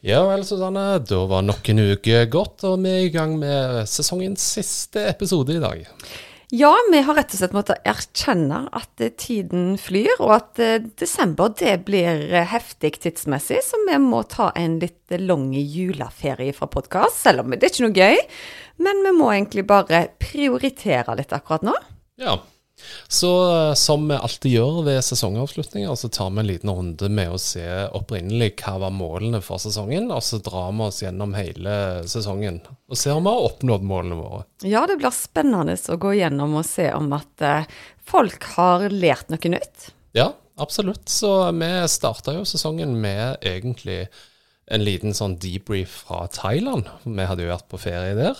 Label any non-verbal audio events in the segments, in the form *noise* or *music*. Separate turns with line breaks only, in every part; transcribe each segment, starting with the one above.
Ja vel, Susanne. Da var nok en uke gått, og vi er i gang med sesongens siste episode i dag.
Ja, vi har rett og slett måttet erkjenne at eh, tiden flyr, og at eh, desember det blir eh, heftig tidsmessig, så vi må ta en litt lang juleferie fra podkast, selv om det er ikke noe gøy. Men vi må egentlig bare prioritere litt akkurat nå.
Ja. Så eh, som vi alltid gjør ved sesongavslutninger, så tar vi en liten runde med å se opprinnelig hva var målene for sesongen, og så drar vi oss gjennom hele sesongen og ser om vi har oppnådd målene våre.
Ja, det blir spennende å gå gjennom og se om at eh, folk har lært noe nytt.
Ja, absolutt. Så vi starta jo sesongen med egentlig en liten sånn debrief fra Thailand. Vi hadde jo vært på ferie der.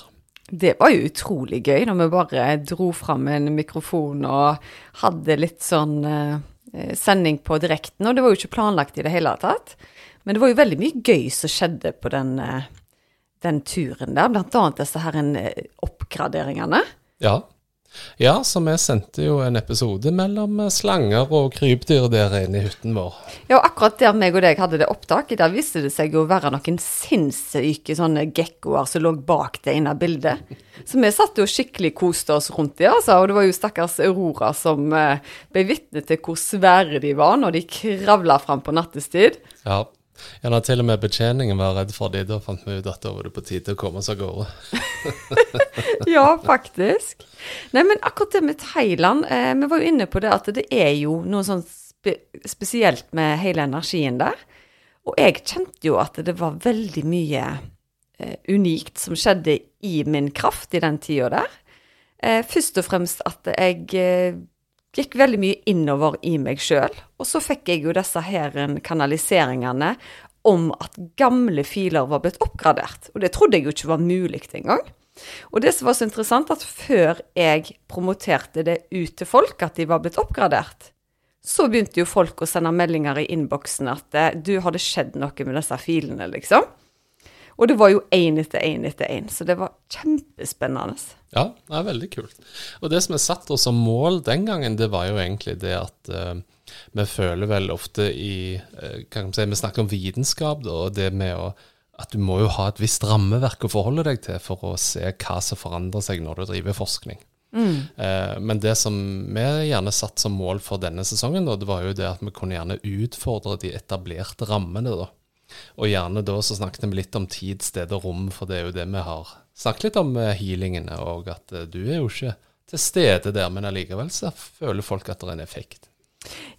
Det var jo utrolig gøy når vi bare dro fram en mikrofon og hadde litt sånn eh, sending på direkten. Og det var jo ikke planlagt i det hele tatt. Men det var jo veldig mye gøy som skjedde på den, eh, den turen der. Blant annet disse her eh, oppgraderingene.
Ja. Ja, så vi sendte jo en episode mellom slanger og krypdyr der inne i hytten vår.
Ja, og akkurat der meg og deg hadde det opptaket, der viste det seg å være noen sinnssyke sånne gekkoer som lå bak det ene bildet. Så vi satt jo skikkelig koste oss rundt dem, altså. Og det var jo stakkars Aurora som eh, ble vitne til hvor svære de var når de kravla fram på nattestid.
Ja. Ja, når til og med betjeningen var redd for de, da fant vi ut at da var det på tide å komme seg av gårde. *laughs*
ja, faktisk. Nei, men akkurat det med Thailand, eh, vi var jo inne på det at det er jo noe sånn spe spesielt med hele energien der. Og jeg kjente jo at det var veldig mye eh, unikt som skjedde i min kraft i den tida der. Eh, først og fremst at jeg eh, gikk veldig mye innover i meg sjøl. Og så fikk jeg jo disse her kanaliseringene om at gamle filer var blitt oppgradert. Og det trodde jeg jo ikke var mulig engang. Og det som var så interessant, at før jeg promoterte det ut til folk at de var blitt oppgradert, så begynte jo folk å sende meldinger i innboksen at du, har det skjedd noe med disse filene, liksom? Og det var jo én etter én etter én, så det var kjempespennende.
Ja, det er veldig kult. Og det som er satt oss som mål den gangen, det var jo egentlig det at uh, vi føler vel ofte i uh, kan si, Vi snakker om vitenskap, da, og det med å at du må jo ha et visst rammeverk å forholde deg til for å se hva som forandrer seg når du driver forskning. Mm. Eh, men det som vi gjerne satt som mål for denne sesongen, da, det var jo det at vi kunne gjerne utfordre de etablerte rammene. da. Og gjerne da så snakket vi litt om tid, sted og rom, for det er jo det vi har snakket litt om healingene, og at uh, du er jo ikke til stede der, men allikevel så føler folk at det er en effekt.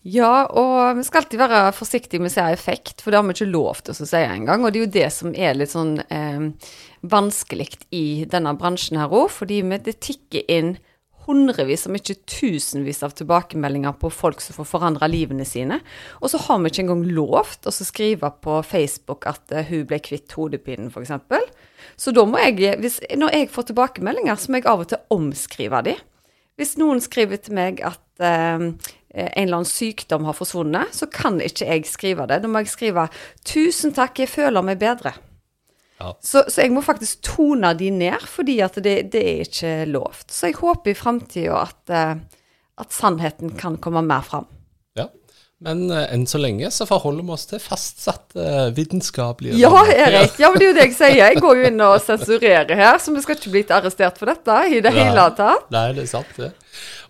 Ja, og vi skal alltid være forsiktige med å si effekt, for det har vi ikke lov til å si engang. Og det er jo det som er litt sånn eh, vanskelig i denne bransjen her òg, fordi det tikker inn hundrevis, om ikke tusenvis av tilbakemeldinger på folk som får forandra livene sine. Og så har vi ikke engang lovt å skrive på Facebook at uh, hun ble kvitt hodepinen, f.eks. Så da må jeg, hvis, når jeg får tilbakemeldinger, så må jeg av og til omskrive de. Hvis noen skriver til meg at eh, en eller annen sykdom har forsvunnet, så kan ikke jeg skrive det. Da må jeg skrive 'Tusen takk, jeg føler meg bedre'. Ja. Så, så, jeg må faktisk tone de ned, fordi at det, det er ikke lovt. Så jeg håper i framtida at, eh, at, sannheten kan komme mer fram.
Ja, men uh, enn så lenge så forholder vi oss til fastsatte uh, vitenskapelige
Ja, Erik. Ja, men det er jo det jeg sier. Jeg går jo inn og *laughs* sensurerer her, så vi skal ikke bli arrestert for dette i det Nei. hele tatt.
Nei, det er sant, det.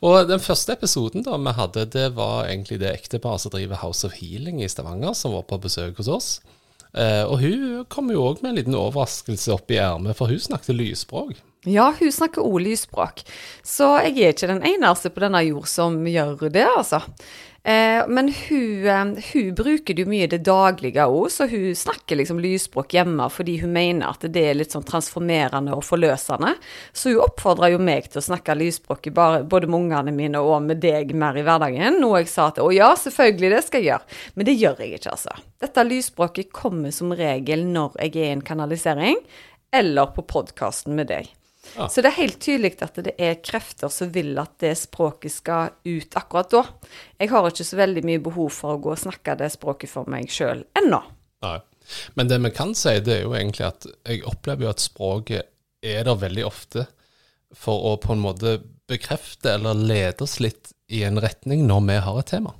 Og den første episoden da vi hadde, det var egentlig det ekteparet som driver House of Healing i Stavanger, som var på besøk hos oss. Uh, og hun kom jo òg med en liten overraskelse opp i ermet, for hun snakket lysspråk.
Ja, hun snakker ordlysspråk. Så jeg er ikke den eneste på denne jord som gjør det, altså. Eh, men hun, eh, hun bruker det jo mye i det daglige òg, så hun snakker liksom lysspråk hjemme fordi hun mener at det er litt sånn transformerende og forløsende. Så hun oppfordrer jo meg til å snakke lysspråk både med ungene mine og med deg mer i hverdagen. Noe jeg sa at å ja, selvfølgelig, det skal jeg gjøre. Men det gjør jeg ikke, altså. Dette lysspråket kommer som regel når jeg er i en kanalisering, eller på podkasten med deg. Ja. Så det er helt tydelig at det er krefter som vil at det språket skal ut akkurat da. Jeg har ikke så veldig mye behov for å gå og snakke det språket for meg sjøl ennå.
Nei. Men det vi kan si, det er jo egentlig at jeg opplever jo at språket er der veldig ofte for å på en måte bekrefte eller lede oss litt i en retning når vi har et tema.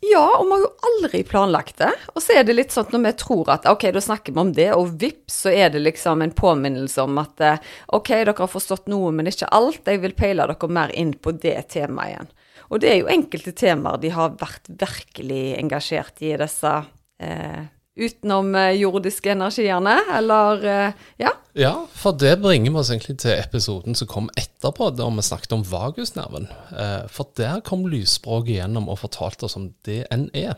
Ja, og vi har jo aldri planlagt det. Og så er det litt sånn at når vi tror at ok, da snakker vi om det, og vips, så er det liksom en påminnelse om at eh, ok, dere har forstått noe, men ikke alt. Jeg vil peile dere mer inn på det temaet igjen. Og det er jo enkelte temaer de har vært virkelig engasjert i, disse eh, utenom eh, jordiske energiene, eller eh, ja?
Ja, for det bringer vi oss egentlig til episoden som kom etterpå, da vi snakket om vagusnerven. Eh, for der kom lysspråket gjennom og fortalte oss om det en er.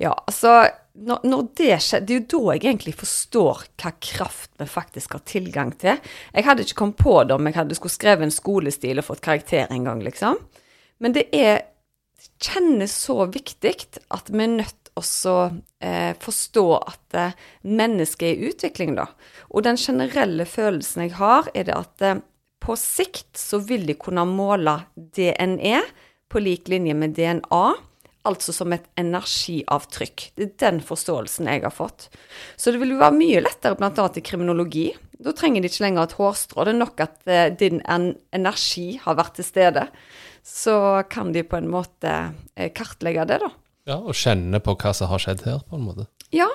Ja, altså når, når, det skjer, det er jo da jeg egentlig forstår hva kraft vi faktisk har tilgang til. Jeg hadde ikke kommet på det om jeg hadde skulle skrevet en skolestil og fått karakter en gang, liksom. Men det er kjennes så viktig at vi er nødt også eh, forstå at eh, mennesket er i utvikling, da. Og den generelle følelsen jeg har, er det at eh, på sikt så vil de kunne måle DNE på lik linje med DNA. Altså som et energiavtrykk. Det er den forståelsen jeg har fått. Så det vil jo være mye lettere bl.a. i kriminologi. Da trenger de ikke lenger et hårstrå. Det er nok at eh, din en energi har vært til stede. Så kan de på en måte eh, kartlegge det, da.
Ja, Og kjenne på hva som har skjedd her, på en måte.
Ja,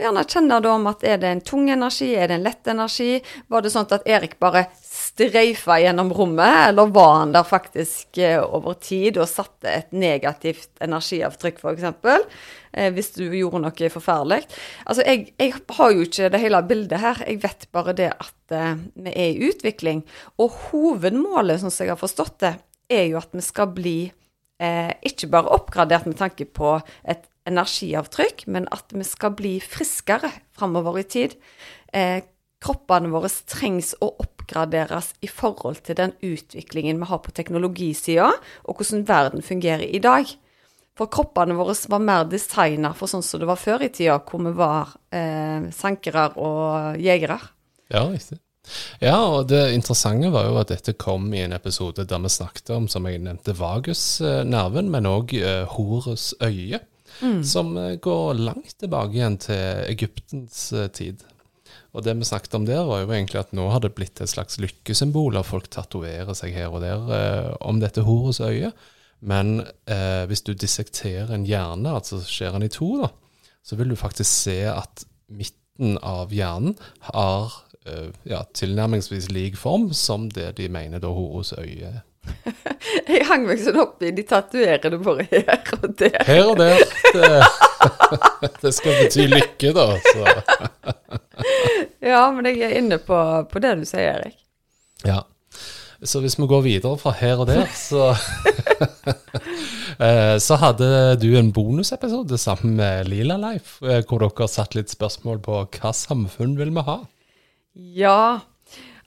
og gjerne kjenne da om at er det en tung energi, er det en lett energi? Var det sånn at Erik bare streifa gjennom rommet, eller var han der faktisk eh, over tid og satte et negativt energiavtrykk, f.eks.? Eh, hvis du gjorde noe forferdelig. Altså, jeg, jeg, har jo ikke det hele bildet her. Jeg vet bare det at eh, vi er i utvikling. Og hovedmålet, sånn som jeg har forstått det, er jo at vi skal bli eh, ikke bare oppgradert med tanke på et energiavtrykk, men at vi skal bli friskere framover i tid. Eh, kroppene våre trengs å oppgraderes i forhold til den utviklingen vi har på teknologisida, og hvordan verden fungerer i dag. For kroppene våre var mer designa for sånn som det var før i tida, hvor vi var eh, sankere og jegere.
Ja, riktig. Ja, og det interessante var jo at dette kom i en episode der vi snakket om, som jeg nevnte, vagusnerven, men òg uh, Horus øye, mm. som uh, går langt tilbake igjen til Egyptens tid. Og det vi snakket om der, var jo egentlig at nå har det blitt et slags lykkesymbol, og folk tatoverer seg her og der uh, om dette Horus øye. Men hvis du dissekterer en hjerne, altså skjærer den i to, da, så vil du faktisk se at midten av hjernen har Eh, ja, tilnærmingsvis lik form som det de mener da Horos øye er. *laughs*
Jeg hang meg sånn opp i de tatoverene bare her og der.
Her og der. Det, *laughs* det skal bety lykke, da. Så. *laughs*
ja, men jeg er inne på, på det du sier, Erik.
Ja. Så hvis vi går videre fra her og der, så eh, Så hadde du en bonusepisode sammen med Lila Life, eh, hvor dere satt litt spørsmål på hva samfunn vil vi ha?
Ja.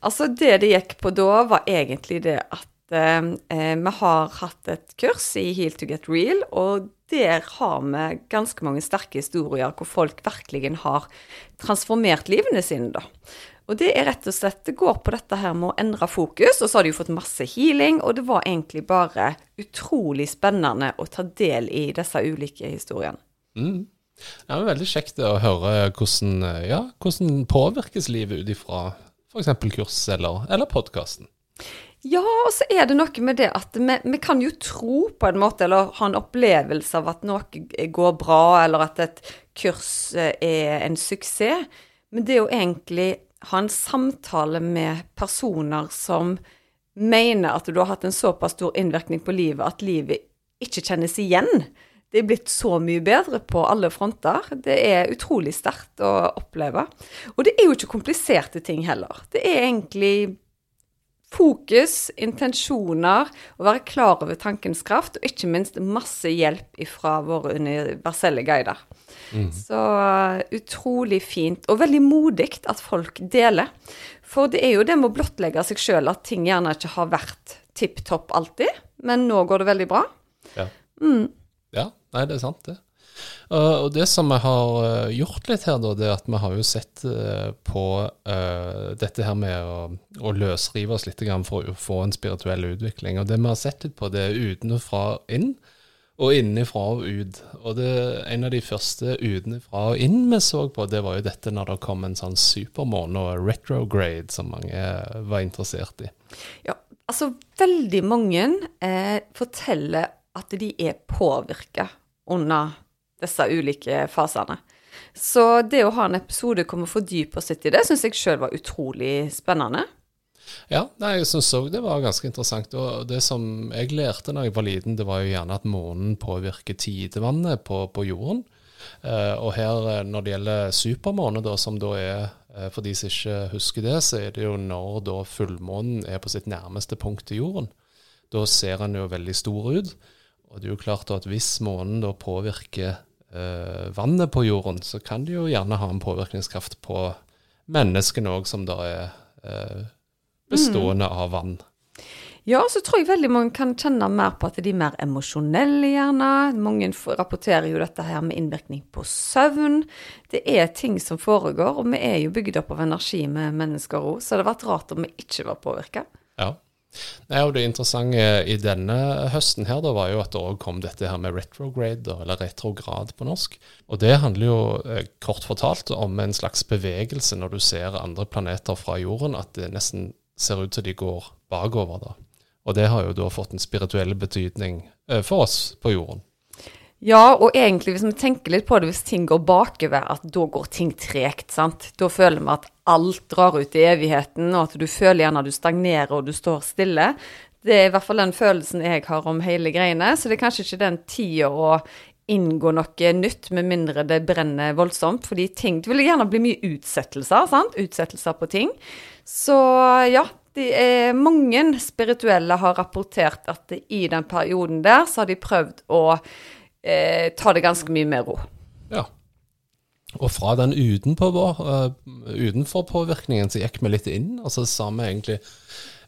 Altså, det det gikk på da, var egentlig det at eh, eh, vi har hatt et kurs i Heal to get real, og der har vi ganske mange sterke historier hvor folk virkelig har transformert livene sine, da. Og det er rett og slett Det går på dette her med å endre fokus, og så har de jo fått masse healing, og det var egentlig bare utrolig spennende å ta del i disse ulike historiene.
Mm. Det er veldig kjekt å høre hvordan, ja, hvordan påvirkes livet ut ifra f.eks. kurs eller, eller podkasten.
Ja, og så er det noe med det at vi, vi, kan jo tro på en måte, eller ha en opplevelse av at noe går bra, eller at et kurs eh, er en suksess. Men det å egentlig ha en samtale med personer som mener at du har hatt en såpass stor innvirkning på livet at livet ikke kjennes igjen, det er blitt så mye bedre på alle fronter. Det er utrolig sterkt å oppleve. Og det er jo ikke kompliserte ting heller. Det er egentlig fokus, intensjoner, å være klar over tankens kraft, og ikke minst masse hjelp fra våre universelle guider. Så uh, utrolig fint, og veldig modig at folk deler. For det er jo det med å blottlegge seg sjøl at ting gjerne ikke har vært tipp topp alltid, men nå går det veldig bra.
Ja. ja. Nei, det er sant, det. Uh, og det som vi har uh, gjort litt her, da, det er at vi har jo sett uh, på dette her med å, å løsrive oss litt for å få en spirituell utvikling. Og det vi har sett litt på, det er utenfra inn og innenfra og ut. Og det, en av de første utenfra og inn vi så på, det var jo dette når det kom en sånn supermåne og retrograde som mange var interessert i.
Ja, altså veldig mange forteller at de er påvirka under disse ulike fasene. Så det å ha en episode hvor vi fordyper oss litt i det, syns jeg sjøl var utrolig spennende.
Ja, nei, jeg syns òg det var ganske interessant. Og det som jeg lærte da jeg var liten, det var jo gjerne at månen påvirker tidevannet på, på jorden. Uh, og her, eh, når det gjelder supermåne, da, som da er uh, For de som ikke husker det, så er det jo når da fullmånen er på sitt nærmeste punkt til jorden. Da ser den jo veldig stor ut. Og det er jo klart at hvis månen da påvirker eh, vannet på jorden, så kan det jo gjerne ha en påvirkningskraft på menneskene òg, som da er eh, bestående mm. av vann.
Ja, så tror jeg veldig mange kan kjenne mer på at de er mer emosjonelle, gjerne. Mange rapporterer jo dette her med innvirkning på søvn. Det er ting som foregår, og vi er jo bygd opp av energi med mennesker òg, så det hadde vært rart om vi ikke var påvirka.
Ja. Nei, og Det interessante i denne høsten her da var jo at det òg kom dette her med retrograde, eller retrograd på norsk. Og Det handler jo eh, kort fortalt om en slags bevegelse når du ser andre planeter fra jorden, at det nesten ser ut til de går bakover. da. Og det har jo da fått en spirituell betydning eh, for oss på jorden.
Ja, og egentlig hvis vi tenker litt på det, hvis ting går bakover, at da går ting tregt, sant. Da føler vi at alt drar ut i evigheten, og at du føler gjerne at du stagnerer og du står stille. Det er i hvert fall den følelsen jeg har om hele greiene, så det er kanskje ikke den tida å inngå noe nytt, med mindre det brenner voldsomt. Fordi ting Det vil gjerne bli mye utsettelser, sant. Utsettelser på ting. Så ja, de er, mange spirituelle har rapportert at i den perioden der, så har de prøvd å eh, ta det ganske mye med ro.
Ja. Og fra den utenpå, uh, utenfor-påvirkningen så gikk vi litt inn, og så sa vi egentlig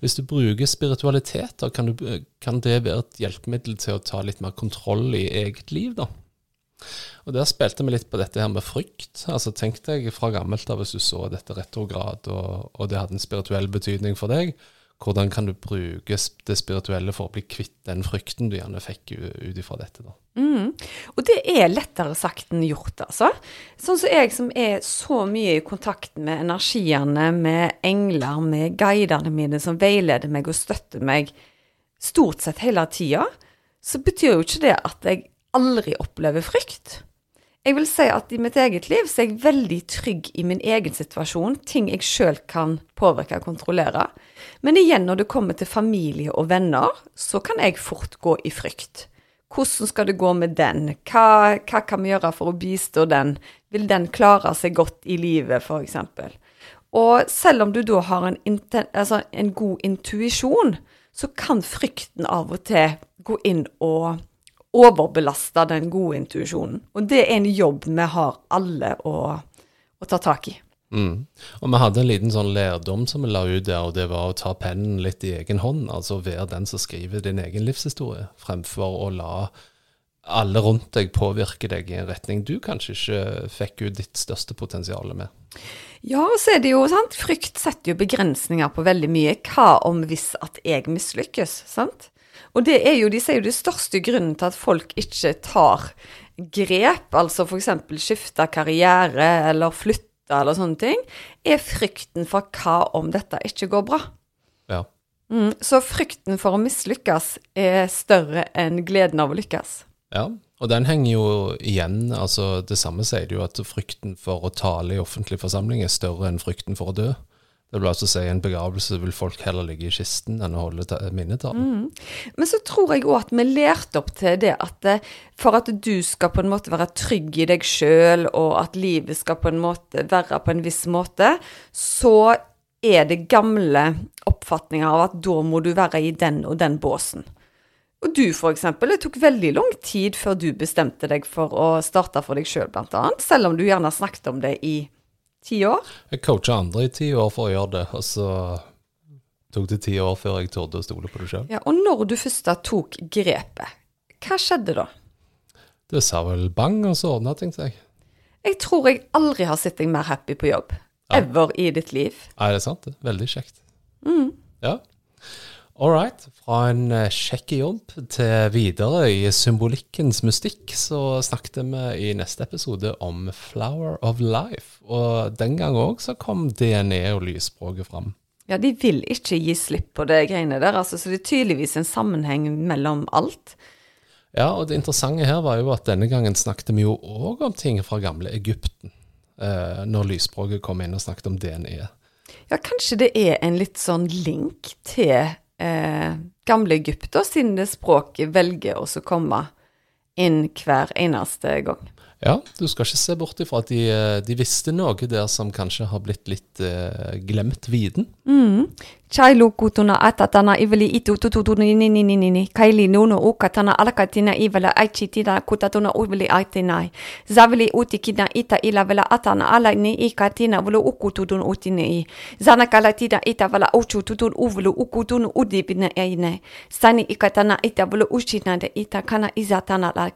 hvis du bruker spiritualitet, da kan, du, kan, det være et hjelpemiddel til å ta litt mer kontroll i eget liv, da. Og Der spilte vi litt på dette her med frykt. Altså Tenk deg fra gammelt av hvis du så dette retrograd, og, og det hadde en spirituell betydning for deg. Hvordan kan du bruke det spirituelle for å bli kvitt den frykten du gjerne fikk ut ifra dette? da?
Mm. Og det er lettere sagt enn gjort, altså. Sånn som jeg som er så mye i kontakt med energiene, med engler, med guidene mine som veileder meg og støtter meg stort sett hele tida, så betyr jo ikke det at jeg aldri opplever frykt. Jeg vil si at i mitt eget liv så er jeg veldig trygg i min egen situasjon, ting jeg sjøl kan påvirke og kontrollere. Men igjen, når det kommer til familie og venner, så kan jeg fort gå i frykt. Hvordan skal det gå med den? Hva, hva kan vi gjøre for å bistå den? Vil den klare seg godt i livet, f.eks.? Og selv om du da har en, altså en god intuisjon, så kan frykten av og til gå inn og overbelasta den gode intuisjonen. Og det er en jobb vi har alle å, å ta tak i.
Mm. Og vi hadde en liten sånn lærdom som vi la ut der, og det var å ta pennen litt i egen hånd. Altså være den som skriver din egen livshistorie, fremfor å la alle rundt deg påvirke deg i en retning du kanskje ikke fikk ut ditt største potensial med.
Ja, og så er det jo sant, frykt setter jo begrensninger på veldig mye. Hva om hvis at jeg mislykkes, sant? Og det er jo, de sier jo det største grunnen til at folk ikke tar grep, altså f.eks. skifte karriere eller flytte eller sånne ting, er frykten for hva om dette ikke går bra.
Ja.
Mm, så frykten for å mislykkes er større enn gleden av å lykkes.
Ja, og den henger jo igjen. altså Det samme sier det jo at frykten for å tale i offentlig forsamling er større enn frykten for å dø. Det vil altså si en begravelse vil folk heller ligge i kisten enn å holde minnetall. Mm.
Men så tror jeg òg at vi lærte opp til det at eh, for at du skal på en måte være trygg i deg sjøl, og at livet skal på en måte være på en viss måte, så er det gamle oppfatninger av at da må du være i den og den båsen. Og du for eksempel, det tok veldig lang tid før du bestemte deg for å starte for deg sjøl, blant annet. Selv om du gjerne snakket om det i ti år.
Jeg coacha andre i ti år for å gjøre det, og så tok det ti år før jeg torde å stole på det sjøl.
Ja, og når du først da tok grepet, hva skjedde da?
Det sa vel bang, og så ordna ting seg.
Jeg tror jeg aldri har sett deg mer happy på jobb.
Ja.
Ever i ditt liv.
Nei, det er sant. det. Veldig kjekt. Ja. All right. Fra en eh, kjekk jobb til videre i symbolikkens mystikk, så snakket vi i neste episode om Flower of Life. Og den gang òg så kom DNA og lysspråket fram.
Ja, de vil ikke gi slipp på det greiene der, altså, så det er tydeligvis en sammenheng mellom alt.
Ja, og det interessante her var jo at denne gangen snakket vi jo òg om ting fra gamle Egypten. Eh, når lysspråket kom inn og snakket om DNA.
Ja, kanskje det er en litt sånn link til eh, gamle Egypt, og sine språk velger å komme inn hver eneste gang.
Ja, du skal ikke se bort ifra at de, eh, de visste noe der som kanskje har blitt litt eh, glemt viden.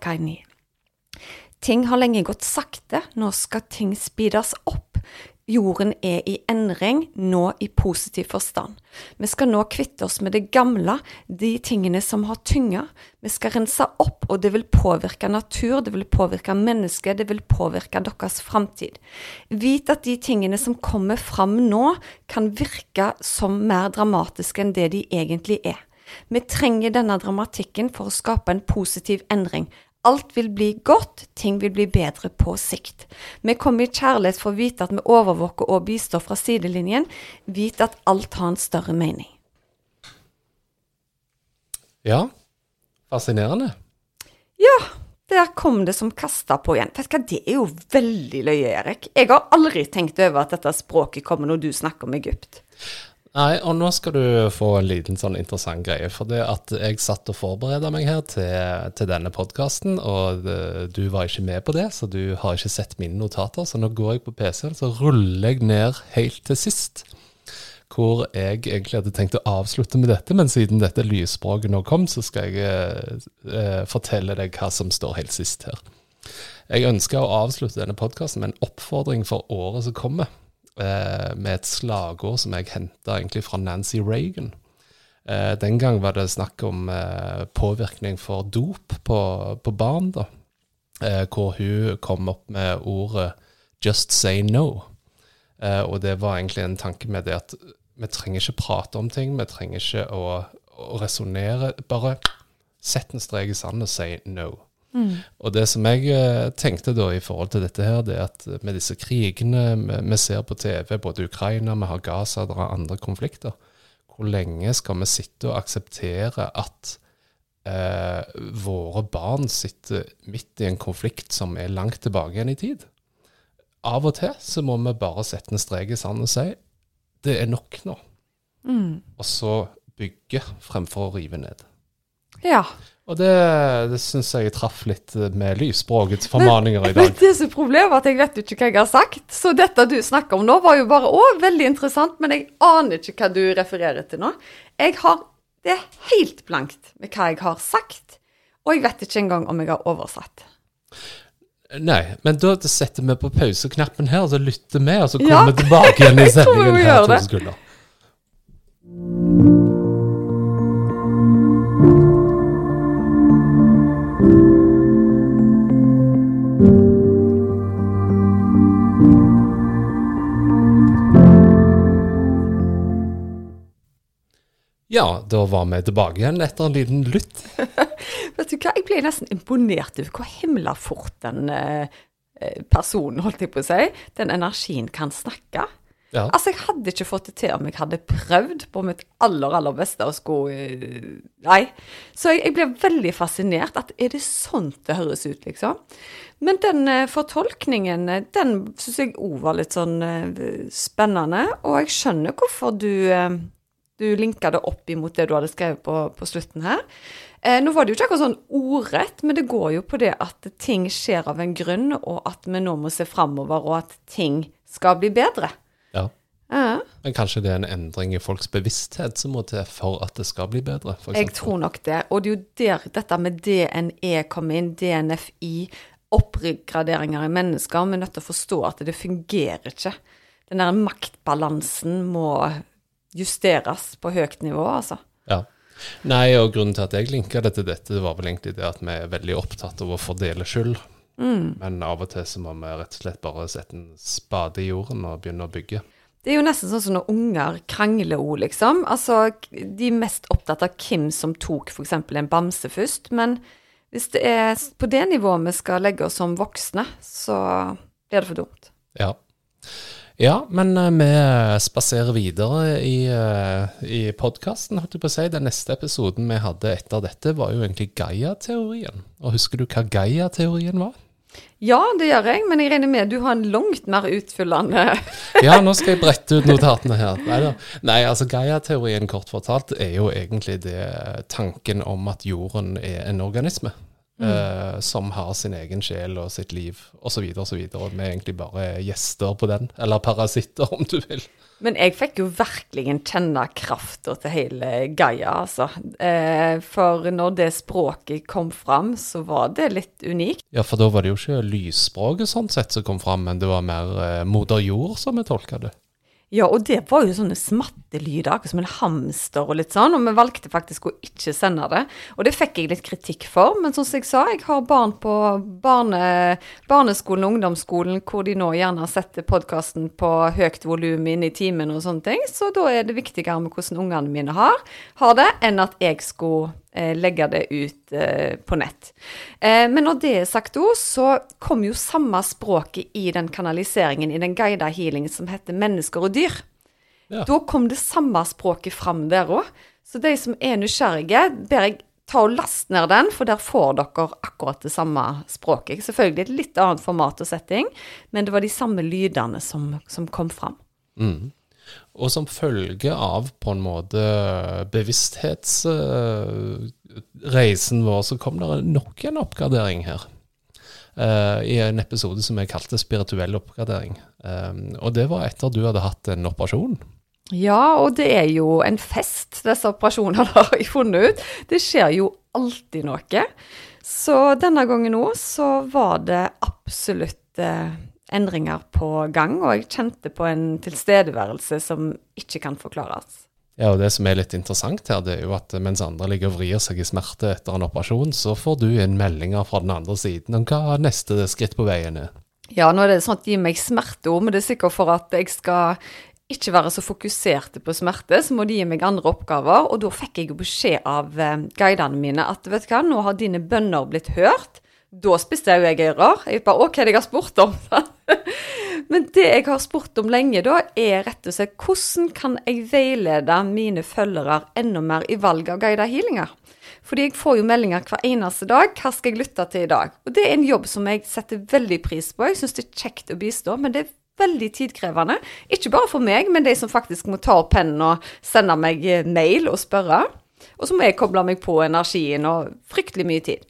Kaini Ting har lenge gått sakte, nå skal ting speedes opp. Jorden er i endring, nå i positiv forstand. Vi skal nå kvitte oss med det gamle, de tingene som har tynga. Vi skal rense opp, og det vil påvirke natur, det vil påvirke mennesker, det vil påvirke deres framtid. Vit at de tingene som kommer fram nå, kan virke som mer dramatiske enn det de egentlig er. Vi trenger denne dramatikken for å skape en positiv endring. Alt vil bli godt, ting vil bli bedre på sikt. Vi kommer i kjærlighet for å vite at vi overvåker og bistår fra sidelinjen. Vit at alt har en større mening.
Ja, fascinerende.
Ja, der kom det som kasta på igjen. Vet du hva, det er jo veldig løye, Erik. Jeg har aldri tenkt over at dette språket kommer når du snakker om Egypt.
Nei, og nå skal du få en liten sånn interessant greie. For det at jeg satt og forberedte meg her til, til denne podkasten, og det, du var ikke med på det, så du har ikke sett mine notater. Så nå går jeg på PC-en, så ruller jeg ned helt til sist. Hvor jeg egentlig hadde tenkt å avslutte med dette, men siden dette lysspråket nå kom, så skal jeg eh, eh, fortelle deg hva som står helt sist her. Jeg ønsker å avslutte denne podkasten med en oppfordring for året som kommer eh, med et slagord som jeg henta egentlig fra Nancy Reagan. Eh, den gang var det snakk om eh, påvirkning for dop på, på barn, da. Eh, hvor hun kom opp med ordet 'just say no'. Eh, og det var egentlig en tanke med det at vi trenger ikke prate om ting, vi trenger ikke å, å resonnere. Bare sett en strek i sanden og si no. Og det som jeg eh, tenkte da i forhold til dette her, det er at med disse krigene vi, ser på TV, både Ukraina, vi har Gaza, det er andre konflikter, hvor lenge skal vi sitte og akseptere at eh, våre barn sitter midt i en konflikt som er langt tilbake igjen i tid? Av og til så må vi bare sette en strek i sanden og si det er nok nå. Og så bygge fremfor å rive ned.
Ja.
Og det, det syns jeg traff litt med lysspråkets formaninger i *laughs*
Men
dag.
det som er problemet at jeg vet jo ikke hva jeg har sagt. Så dette du snakker om nå, var jo bare òg veldig interessant, men jeg aner ikke hva du refererer til nå. Jeg har Det er helt blankt med hva jeg har sagt, og jeg vet ikke engang om jeg har oversatt.
Nei, men da setter vi på pauseknappen her, så lytter vi, og så kommer
Ja,
vi tilbake igjen i *laughs*
jeg
sendingen her to sekunder. Ja, da var vi tilbake igjen etter en liten lytt. *laughs*
Vet du hva, jeg ble nesten imponert over hvor himla fort den eh, eh, personen, holdt jeg på å si, den energien kan snakke.
Ja.
Altså, jeg hadde ikke fått det til om jeg hadde prøvd på mitt aller, aller beste å skulle eh, Nei. Så jeg, jeg ble veldig fascinert. At er det sånn det høres ut, liksom? Men den eh, fortolkningen, den syns jeg òg var litt sånn eh, spennende. Og jeg skjønner hvorfor du, eh, du linka det opp imot det du hadde skrevet på, på slutten her. Eh, nå var det jo ikke akkurat sånn ordrett, men det går jo på det at ting skjer av en grunn, og at vi nå må se framover, og at ting skal bli bedre.
ja.
Ja.
Men kanskje det er en endring i folks bevissthet som må til for at det skal bli bedre? For
Jeg tror nok det. Og det er jo der dette med DNE kommer inn, DNFI, oppgraderinger i mennesker. Vi er nødt til å forstå at det fungerer ikke. Den der maktbalansen må justeres på høyt nivå, altså.
Ja. Nei, og grunnen til at jeg linka det til dette, det var vel egentlig det at vi er veldig opptatt av å fordele skyld. Men av og til så må vi rett og slett bare sette en spade i jorden og begynne å bygge.
Det er jo nesten sånn som når unger krangler òg, liksom. Altså, de er mest opptatt av hvem som tok f.eks. en bamse først. Men hvis det er på det nivået vi skal legge oss som voksne, så blir det for dumt.
Ja. Ja, men eh, vi spaserer videre i, uh, i podkasten, holdt jeg på å si. Den neste episoden vi hadde etter dette, var jo egentlig Gaia-teorien. Og husker du hva Gaia-teorien var?
Ja, det gjør jeg, men jeg regner med du har en langt mer utfyllende *laughs*
Ja, nå skal jeg brette ut notatene her. Neida. Nei, altså Gaia-teorien kort fortalt er jo egentlig det tanken om at jorden er en organisme. Eh, som har sin egen sjel og sitt liv osv. osv. Og vi er egentlig bare gjester på den. Eller parasitter, *laughs* om du vil.
Men jeg fikk jo virkelig kjenne krafta til hele Gaia, altså. Eh, for når det språket kom fram, så var det litt unikt.
Ja, for da var det jo ikke lysspråket sånn sett som kom fram, men det var mer eh, moder jord som vi tolka det.
Ja, og det var jo sånne smattelyder, akkurat som en hamster og litt sånn, og vi valgte faktisk å ikke sende det. Og det fikk jeg litt kritikk for, men som jeg sa, jeg har barn på barne, barneskolen og ungdomsskolen, hvor de nå gjerne setter podkasten på høyt volum inn i timen og sånne ting, så da er det viktigere med hvordan ungene mine har, har det, enn at jeg skulle legge det ut eh, på nett. Eh, men når det er sagt òg, så kom jo samme språket i den kanaliseringen i den guida healingen som heter mennesker og dyr.
Ja.
Da kom det samme språket fram der òg. Så de som er nysgjerrige, ber jeg ta og laste ned den, for der får dere akkurat det samme språket. Selvfølgelig et litt annet format og setting, men det var de samme lydene som, som kom fram.
Mm. Og som følge av på en måte bevissthetsreisen vår, så kom det nok en oppgradering her. Uh, I en episode som jeg kalte spirituell oppgradering. Um, og det var etter du hadde hatt en operasjon.
Ja, og det er jo en fest, disse operasjonene *laughs* har jeg funnet ut. Det skjer jo alltid noe. Så denne gangen nå så var det absolutt eh, endringer på gang, og jeg kjente på en tilstedeværelse som ikke kan forklares.
Ja, og Det som er litt interessant her, det er jo at mens andre ligger og vrir seg i smerte etter en operasjon, så får du inn meldinger fra den andre siden om hva neste skritt på veien er.
Ja, nå er det sånn at de gir meg smerteord, men det er sikkert for at jeg skal ikke være så fokuserte på smerte, så må de gi meg andre oppgaver. Og da fikk jeg jo beskjed av eh, guidene mine at vet du hva, nå har dine bønner blitt hørt. Da spiste jeg jo jeg ører. Jeg bare OK, det jeg har spurt om. *laughs* Men det jeg har spurt om lenge, da, er rett og slett hvordan kan jeg veilede mine følgere enda mer i valg av guida healinger? Fordi jeg får jo meldinger hver eneste dag. Hva skal jeg lytte til i dag? Og det er en jobb som jeg setter veldig pris på. Jeg syns det er kjekt å bistå, men det er veldig tidkrevende. Ikke bare for meg, men de som faktisk må ta opp pennen og sende meg eh, mail og spørre. Og så må jeg koble meg på energien og fryktelig mye tid.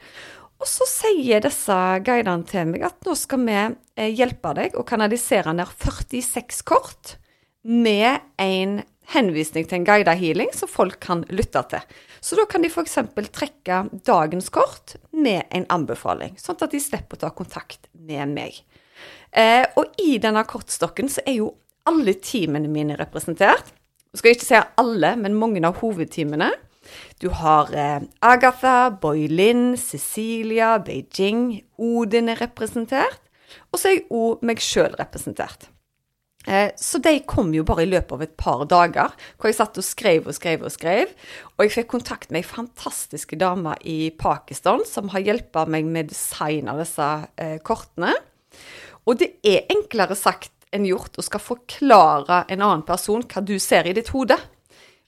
Og så sier disse guidene til meg at nå skal vi eh, hjelpe deg å kanalisere ned 46 kort med en henvisning til en guidet healing som folk kan lytte til. Så da kan de f.eks. trekke dagens kort med en anbefaling, sånn at de slipper å ta kontakt med meg. Eh, og i denne kortstokken så er jo alle teamene mine representert. Jeg skal ikke si alle, men mange av hovedteamene. Du har eh, Agatha, Boylin, Cecilia, Beijing, Odin er representert. Og så er jeg òg meg sjøl representert. Eh, så de kom jo bare i løpet av et par dager, hvor jeg satt og skrev og skrev og skrev. Og jeg fikk kontakt med ei fantastisk dame i Pakistan som har hjulpet meg med design av disse eh, kortene. Og det er enklere sagt enn gjort å skal forklare en annen person hva du ser i ditt hode.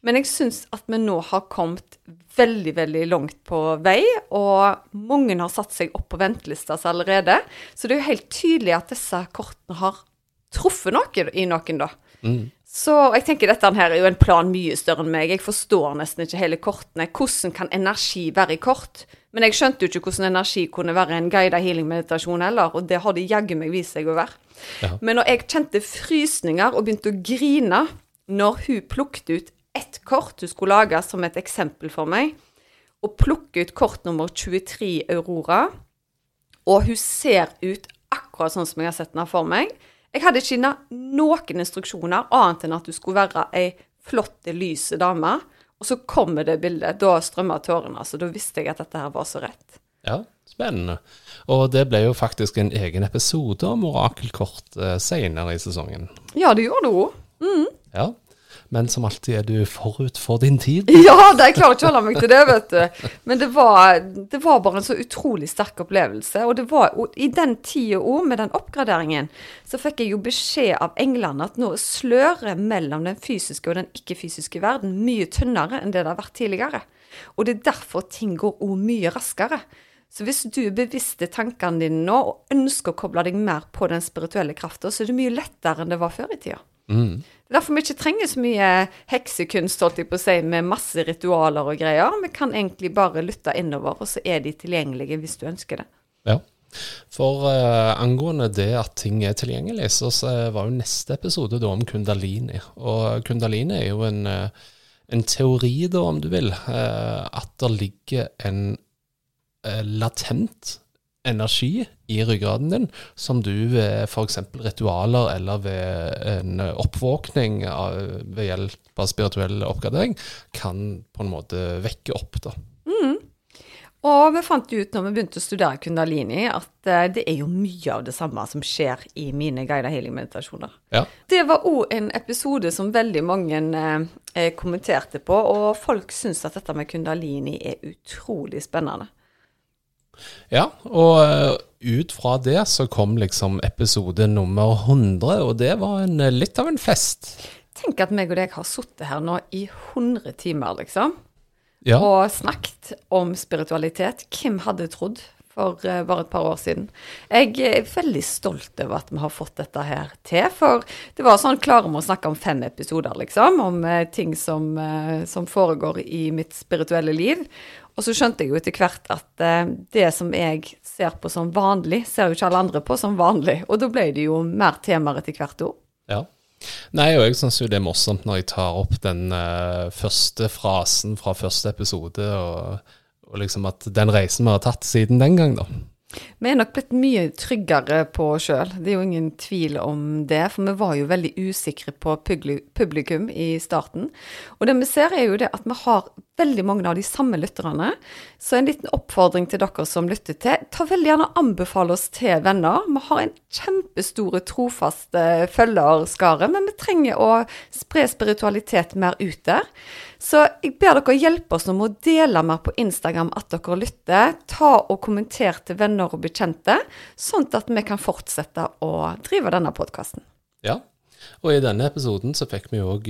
Men jeg syns at vi nå har kommet veldig, veldig langt på vei, og mange har satt seg opp på ventelista allerede. Så det er jo helt tydelig at disse kortene har truffet noe i noen, da. Så jeg tenker dette her er jo en plan mye større enn meg. Jeg forstår nesten ikke hele kortene. Hvordan kan energi være i kort? Men jeg skjønte jo ikke hvordan energi kunne være en guida healing-meditasjon heller, og det har det jaggu meg vist seg å være.
Ja.
Men når jeg kjente frysninger og begynte å grine når hun plukket ut ett kort hun skulle lage som et eksempel for meg, og plukke ut kort nummer 23 Aurora, og hun ser ut akkurat sånn som jeg har sett henne for meg. Jeg hadde ikke noen instruksjoner annet enn at du skulle være ei flott, lyse dame. Og så kommer det bildet. Da strømmer tårene. Så da visste jeg at dette her var så rett.
Ja, spennende. Og det ble jo faktisk en egen episode om orakelkort eh, senere i sesongen.
Ja, det gjorde hun.
Ja, men som alltid er du forut for din tid. *laughs*
Ja, det, jeg klarer ikke å holde meg til det, vet du. Men det var, det var bare en så utrolig sterk opplevelse. Og det var, og i den tida òg, med den oppgraderingen, så fikk jeg jo beskjed av englene at nå sløret mellom den fysiske og den ikke-fysiske verden mye tynnere enn det det har vært tidligere. Og det er derfor ting går òg mye raskere. Så hvis du er bevisst i tankene dine nå og ønsker å koble deg mer på den spirituelle krafta, så er det mye lettere enn det var før i tida.
Mm.
Det er derfor vi ikke trenger så mye heksekunst, holdt jeg på å si, med masse ritualer og greier. Vi kan egentlig bare lytte innover, og så er de tilgjengelige hvis du ønsker det.
Ja. For uh, angående det at ting er tilgjengelig, så, så var jo neste episode da om kundalini. Og kundalini er jo en, eh, en teori, da, om du vil, uh, at det ligger en uh, latent energi i ryggraden din som du ved f.eks. ritualer eller ved en oppvåkning av, ved hjelp av spirituell oppgradering kan på en måte vekke opp. da.
Og vi fant ut når vi begynte å studere kundalini, at eh, det er jo mye av det samme som skjer i mine guided healing-meditasjoner.
Ja.
Det var òg en episode som veldig mange eh, eh, kommenterte på, og folk syns at dette med kundalini er utrolig spennende.
Ja, og eh, ut fra det så kom liksom episode nummer 100, og det var en, eh, litt av en fest.
Tenk at meg og deg har sittet her nå i 100 timer, liksom,
Ja,
og snakket om spiritualitet. Hvem hadde trodd for eh, bare et par år siden? Jeg er veldig stolt over at vi har fått dette her til, for det var sånn klarer vi å snakke om fem episoder, liksom, om ting som, som foregår i mitt spirituelle liv. Og så skjønte jeg jo etter hvert at eh, det som jeg ser på som vanlig, ser jo ikke alle andre på som vanlig. Og da ble det jo mer temaer etter hvert òg.
ja. Nei, og jeg syns jo det er morsomt når jeg tar opp den uh, første frasen fra første episode, og, og liksom at den reisen vi har tatt siden den gang, da.
Vi er nok blitt mye tryggere på oss sjøl, det er jo ingen tvil om det. For vi var jo veldig usikre på publikum i starten. Og det vi ser er jo det at vi har veldig mange av de samme lytterne. Så en liten oppfordring til dere som lytter til, ta veldig gjerne og anbefale oss til venner. Vi har en kjempestore, trofaste følgerskare, men vi trenger å spre spiritualitet mer ut der. Så jeg ber dere hjelpe oss med å dele mer på Instagram at dere lytter. Ta og kommenter til venner og bekjente, sånn at vi kan fortsette å drive denne podkasten.
Ja. Og i denne episoden så fikk vi òg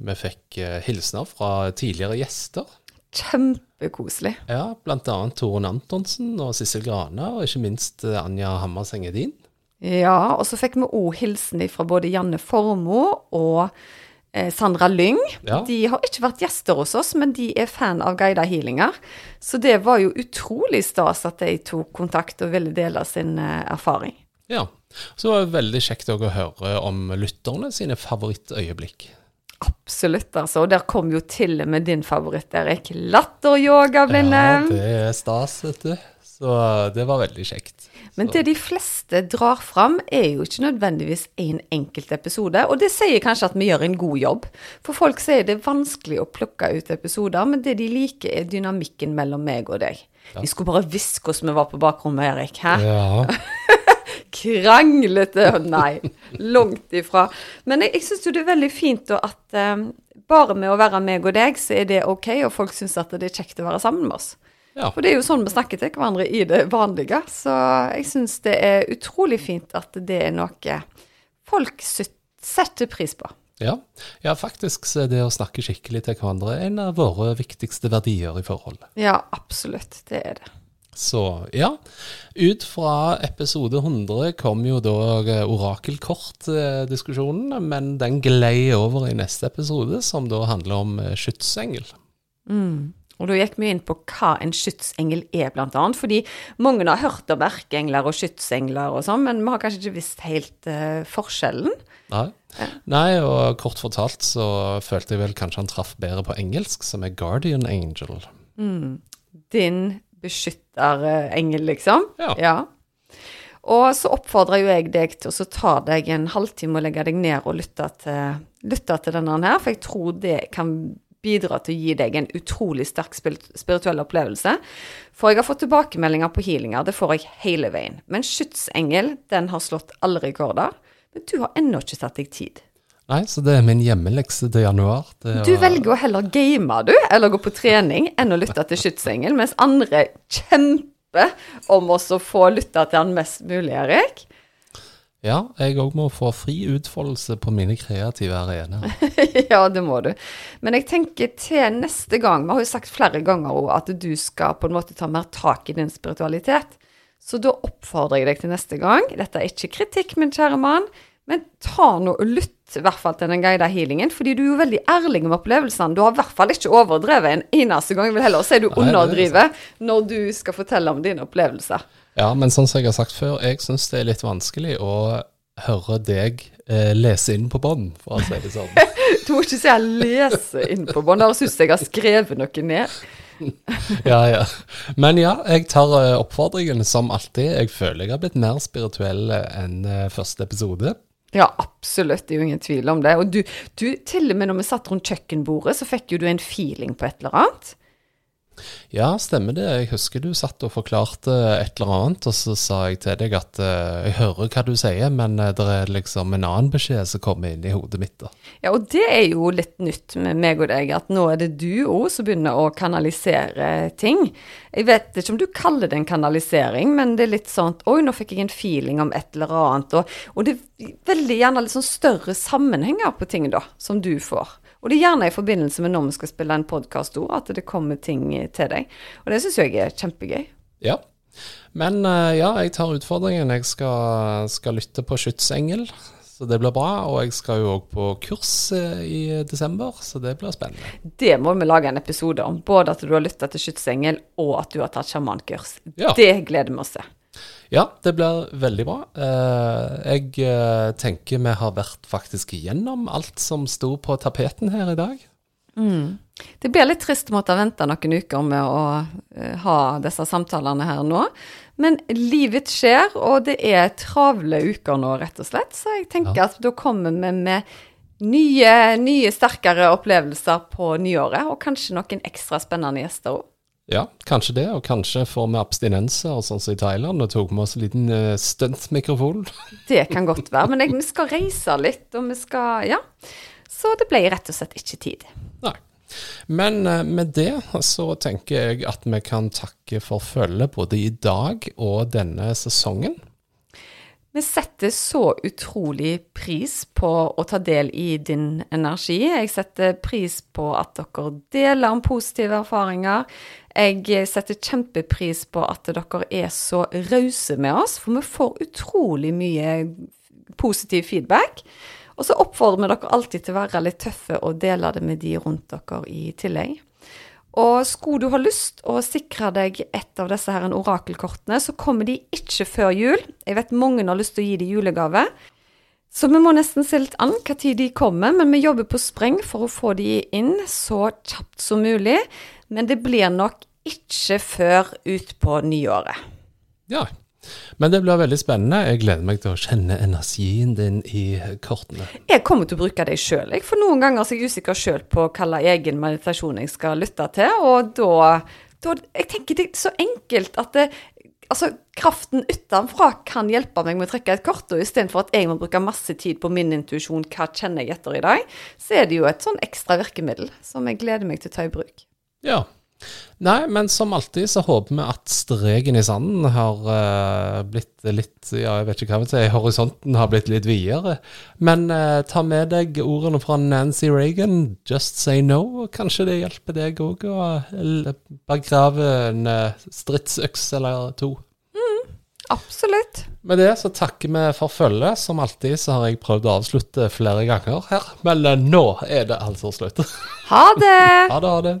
Vi fikk eh, hilsener fra tidligere gjester.
Kjempekoselig.
Ja, annet Torunn Antonsen og Sissel Grane, og ikke minst eh, Anja Hammerseng Edin.
Ja, og så fikk vi òg hilsen fra både Janne Formoe og eh, Sandra Lyng.
Ja.
De har ikke vært gjester hos oss, men de er fan av guida healinger. Så det var jo utrolig stas at de tok kontakt og ville dele sin erfaring.
Ja. Så var det veldig kjekt å høre om lytterne sine favorittøyeblikk.
Absolutt, altså. Og der kom jo til og med din favoritt, Erik. Latteryoga ble
Ja, det er stas, vet du. Så det var veldig kjekt.
Men det de fleste drar fram, er jo ikke nødvendigvis en enkelt episode. Og det sier kanskje at vi gjør en god jobb. For folk sier det er vanskelig å plukke ut episoder, men det de liker, er dynamikken mellom meg og deg. Vi skulle bare visst hvordan vi var på bakrommet, Erik. Hæ?
Ja. *laughs*
Kranglete. Nei, langt ifra. Men jeg, jeg syns jo det er veldig fint da at um, bare med å være meg og deg, så er det ok, og folk syns at det er kjekt å være sammen med oss.
ja.
For det er jo sånn vi snakker til hverandre i det vanlige. Så jeg syns det er utrolig fint at det er noe folk setter pris på.
Ja. ja, faktisk så er det å snakke skikkelig til hverandre en av våre viktigste verdier i forholdet.
Ja, absolutt. Det er det.
Så ja, ut fra episode 100 kom jo da orakelkortdiskusjonen, men den glei over i neste episode, som da handler om skytsengel. Mm.
Og da gikk vi inn på hva en skytsengel er, blant annet. Fordi mange har hørt om erkeengler og skytsengler og sånn, men vi har kanskje ikke visst helt uh, forskjellen.
Nei. Nei, og kort fortalt så følte jeg vel kanskje han traff bedre på engelsk, som er guardian angel.
Din beskytterengel, liksom.
Ja.
Og så oppfordrer jo jeg deg til å ta deg en halvtime og legge deg ned og lytte til, lytte til denne her, for jeg tror det kan bidra til å gi deg en utrolig sterk spirituell opplevelse. For jeg har fått tilbakemeldinger på healinger, det får jeg hele veien. Men skytsengel, den har slått alle rekorder. Men du har ennå ikke tatt deg tid.
Nei, så det er min hjemmelekse til januar. Er
Du
å-
velger å heller game, du, eller gå på trening, enn å lytte til skytsengel, mens andre kjemper om å få lytte til han mest mulig, Erik.
Ja, jeg òg må få fri utfoldelse på mine kreative arenaer. *laughs*
ja, det må du. Men jeg tenker til neste gang Vi har jo sagt flere ganger også at du skal på en måte ta mer tak i din spiritualitet. Så da oppfordrer jeg deg til neste gang. Dette er ikke kritikk, min kjære mann, men ta nå og lytt i hvert fall til den guida healingen, fordi du er jo veldig ærlig om opplevelsene. Du har i hvert fall ikke overdrevet en eneste gang. Jeg vil heller si du
er
underdriver når du skal fortelle om dine opplevelser.
Ja, men sånn som jeg har sagt før, jeg syns det er litt vanskelig å høre deg eh, lese inn på bånd, for å si det sånn. *laughs*
Du må ikke si jeg leser inn på bånd. Da jeg jeg har skrevet noe ned. *laughs*
Ja, ja. Men ja, jeg tar eh, oppfordringen som alltid. Jeg føler jeg har blitt mer spirituell eh, enn eh, første episode.
Ja, absolutt. Det er jo ingen tvil om det. Og du, du, til og med når vi satt rundt kjøkkenbordet, så fikk jo du en feeling på et eller annet.
Ja, stemmer det. Jeg husker du satt og forklarte et eller annet, og så sa jeg til deg at eh, jeg hører hva du sier, men eh, det er liksom en annen beskjed som kommer inn i hodet mitt. da.
Ja, og det er jo litt nytt med meg og deg, at nå er det du òg som begynner å kanalisere ting. Jeg vet ikke om du kaller det en kanalisering, men det er litt sånn oi, nå fikk jeg en feeling om et eller annet. Og, og det er veldig gjerne litt sånn større sammenhenger på ting, da, som du får. Og det er gjerne i forbindelse med når vi skal spille en podkast òg, at det kommer ting til deg. Og det syns jeg er kjempegøy.
Ja. Men eh, ja, jeg tar utfordringen. Jeg skal, skal lytte på Skytsengel, så det blir bra. Og jeg skal jo òg på kurs eh, i desember, så det blir spennende.
Det må vi lage en episode om. Både at du har lytta til skytsengel, og at du har tatt sjamankurs.
Ja.
Det gleder vi oss til.
Ja, det blir veldig bra. Eh, jeg eh, tenker vi har vært faktisk igjennom alt som sto på tapeten her i dag.
Det blir litt trist å måtte vente noen uker med å eh, ha disse samtalene her nå. Men livet skjer, og det er travle uker nå, rett og slett. Så jeg tenker at da kommer vi med nye, nye, sterkere opplevelser på nyåret. Og kanskje noen ekstra spennende gjester òg.
Ja, kanskje det, og kanskje får vi abstinenser, sånn som i Thailand, og tok med oss en liten uh, stuntmikrofon. *laughs*
Det kan godt være. Men jeg, vi skal reise litt, og vi skal Ja. Så det ble rett og slett ikke tid.
Nei. Men eh, med det så tenker jeg at vi kan takke for følget både i dag og denne sesongen.
Vi setter så utrolig pris på å ta del i din energi. Jeg setter pris på at dere deler om positive erfaringer. Jeg setter kjempepris på at dere er så rause med oss, for vi får utrolig mye positiv feedback. Og så oppfordrer vi dere alltid til å være litt tøffe og dele det med de rundt dere i tillegg. Og skulle du ha lyst å sikre deg et av disse her orakelkortene, så kommer de ikke før jul. Jeg vet mange har lyst til å gi de julegave. Så vi må nesten se litt an hva tid de kommer, men vi jobber på spreng for å få de inn så kjapt som mulig. Men det blir nok ikke før utpå nyåret.
Ja. Men det blir veldig spennende. Jeg gleder meg til å kjenne energien din i kortene.
Jeg kommer til å bruke dem sjøl, for noen ganger er jeg usikker sjøl på hvilken egen meditasjon jeg skal lytte til, og da, da Jeg tenker det er så enkelt at det, altså, kraften utenfra kan hjelpe meg med å trekke et kort, og istedenfor at jeg må bruke masse tid på min intuisjon, hva kjenner jeg etter i dag, så er det jo et sånn ekstra virkemiddel som jeg gleder meg til å ta i bruk.
Ja. Nei, men som alltid så håper vi at streken i sanden har uh, blitt litt Ja, jeg vet ikke hva jeg vil si, horisonten har blitt litt videre. Men uh, ta med deg ordene fra Nancy Reagan, 'just say no'. Kanskje det hjelper deg òg å begrave en stridsøks eller to.
Mm, absolutt.
Med det så takker vi for følget. Som alltid så har jeg prøvd å avslutte flere ganger her, men nå er det altså slutt.
Ha det! *laughs*
ha det, ha det.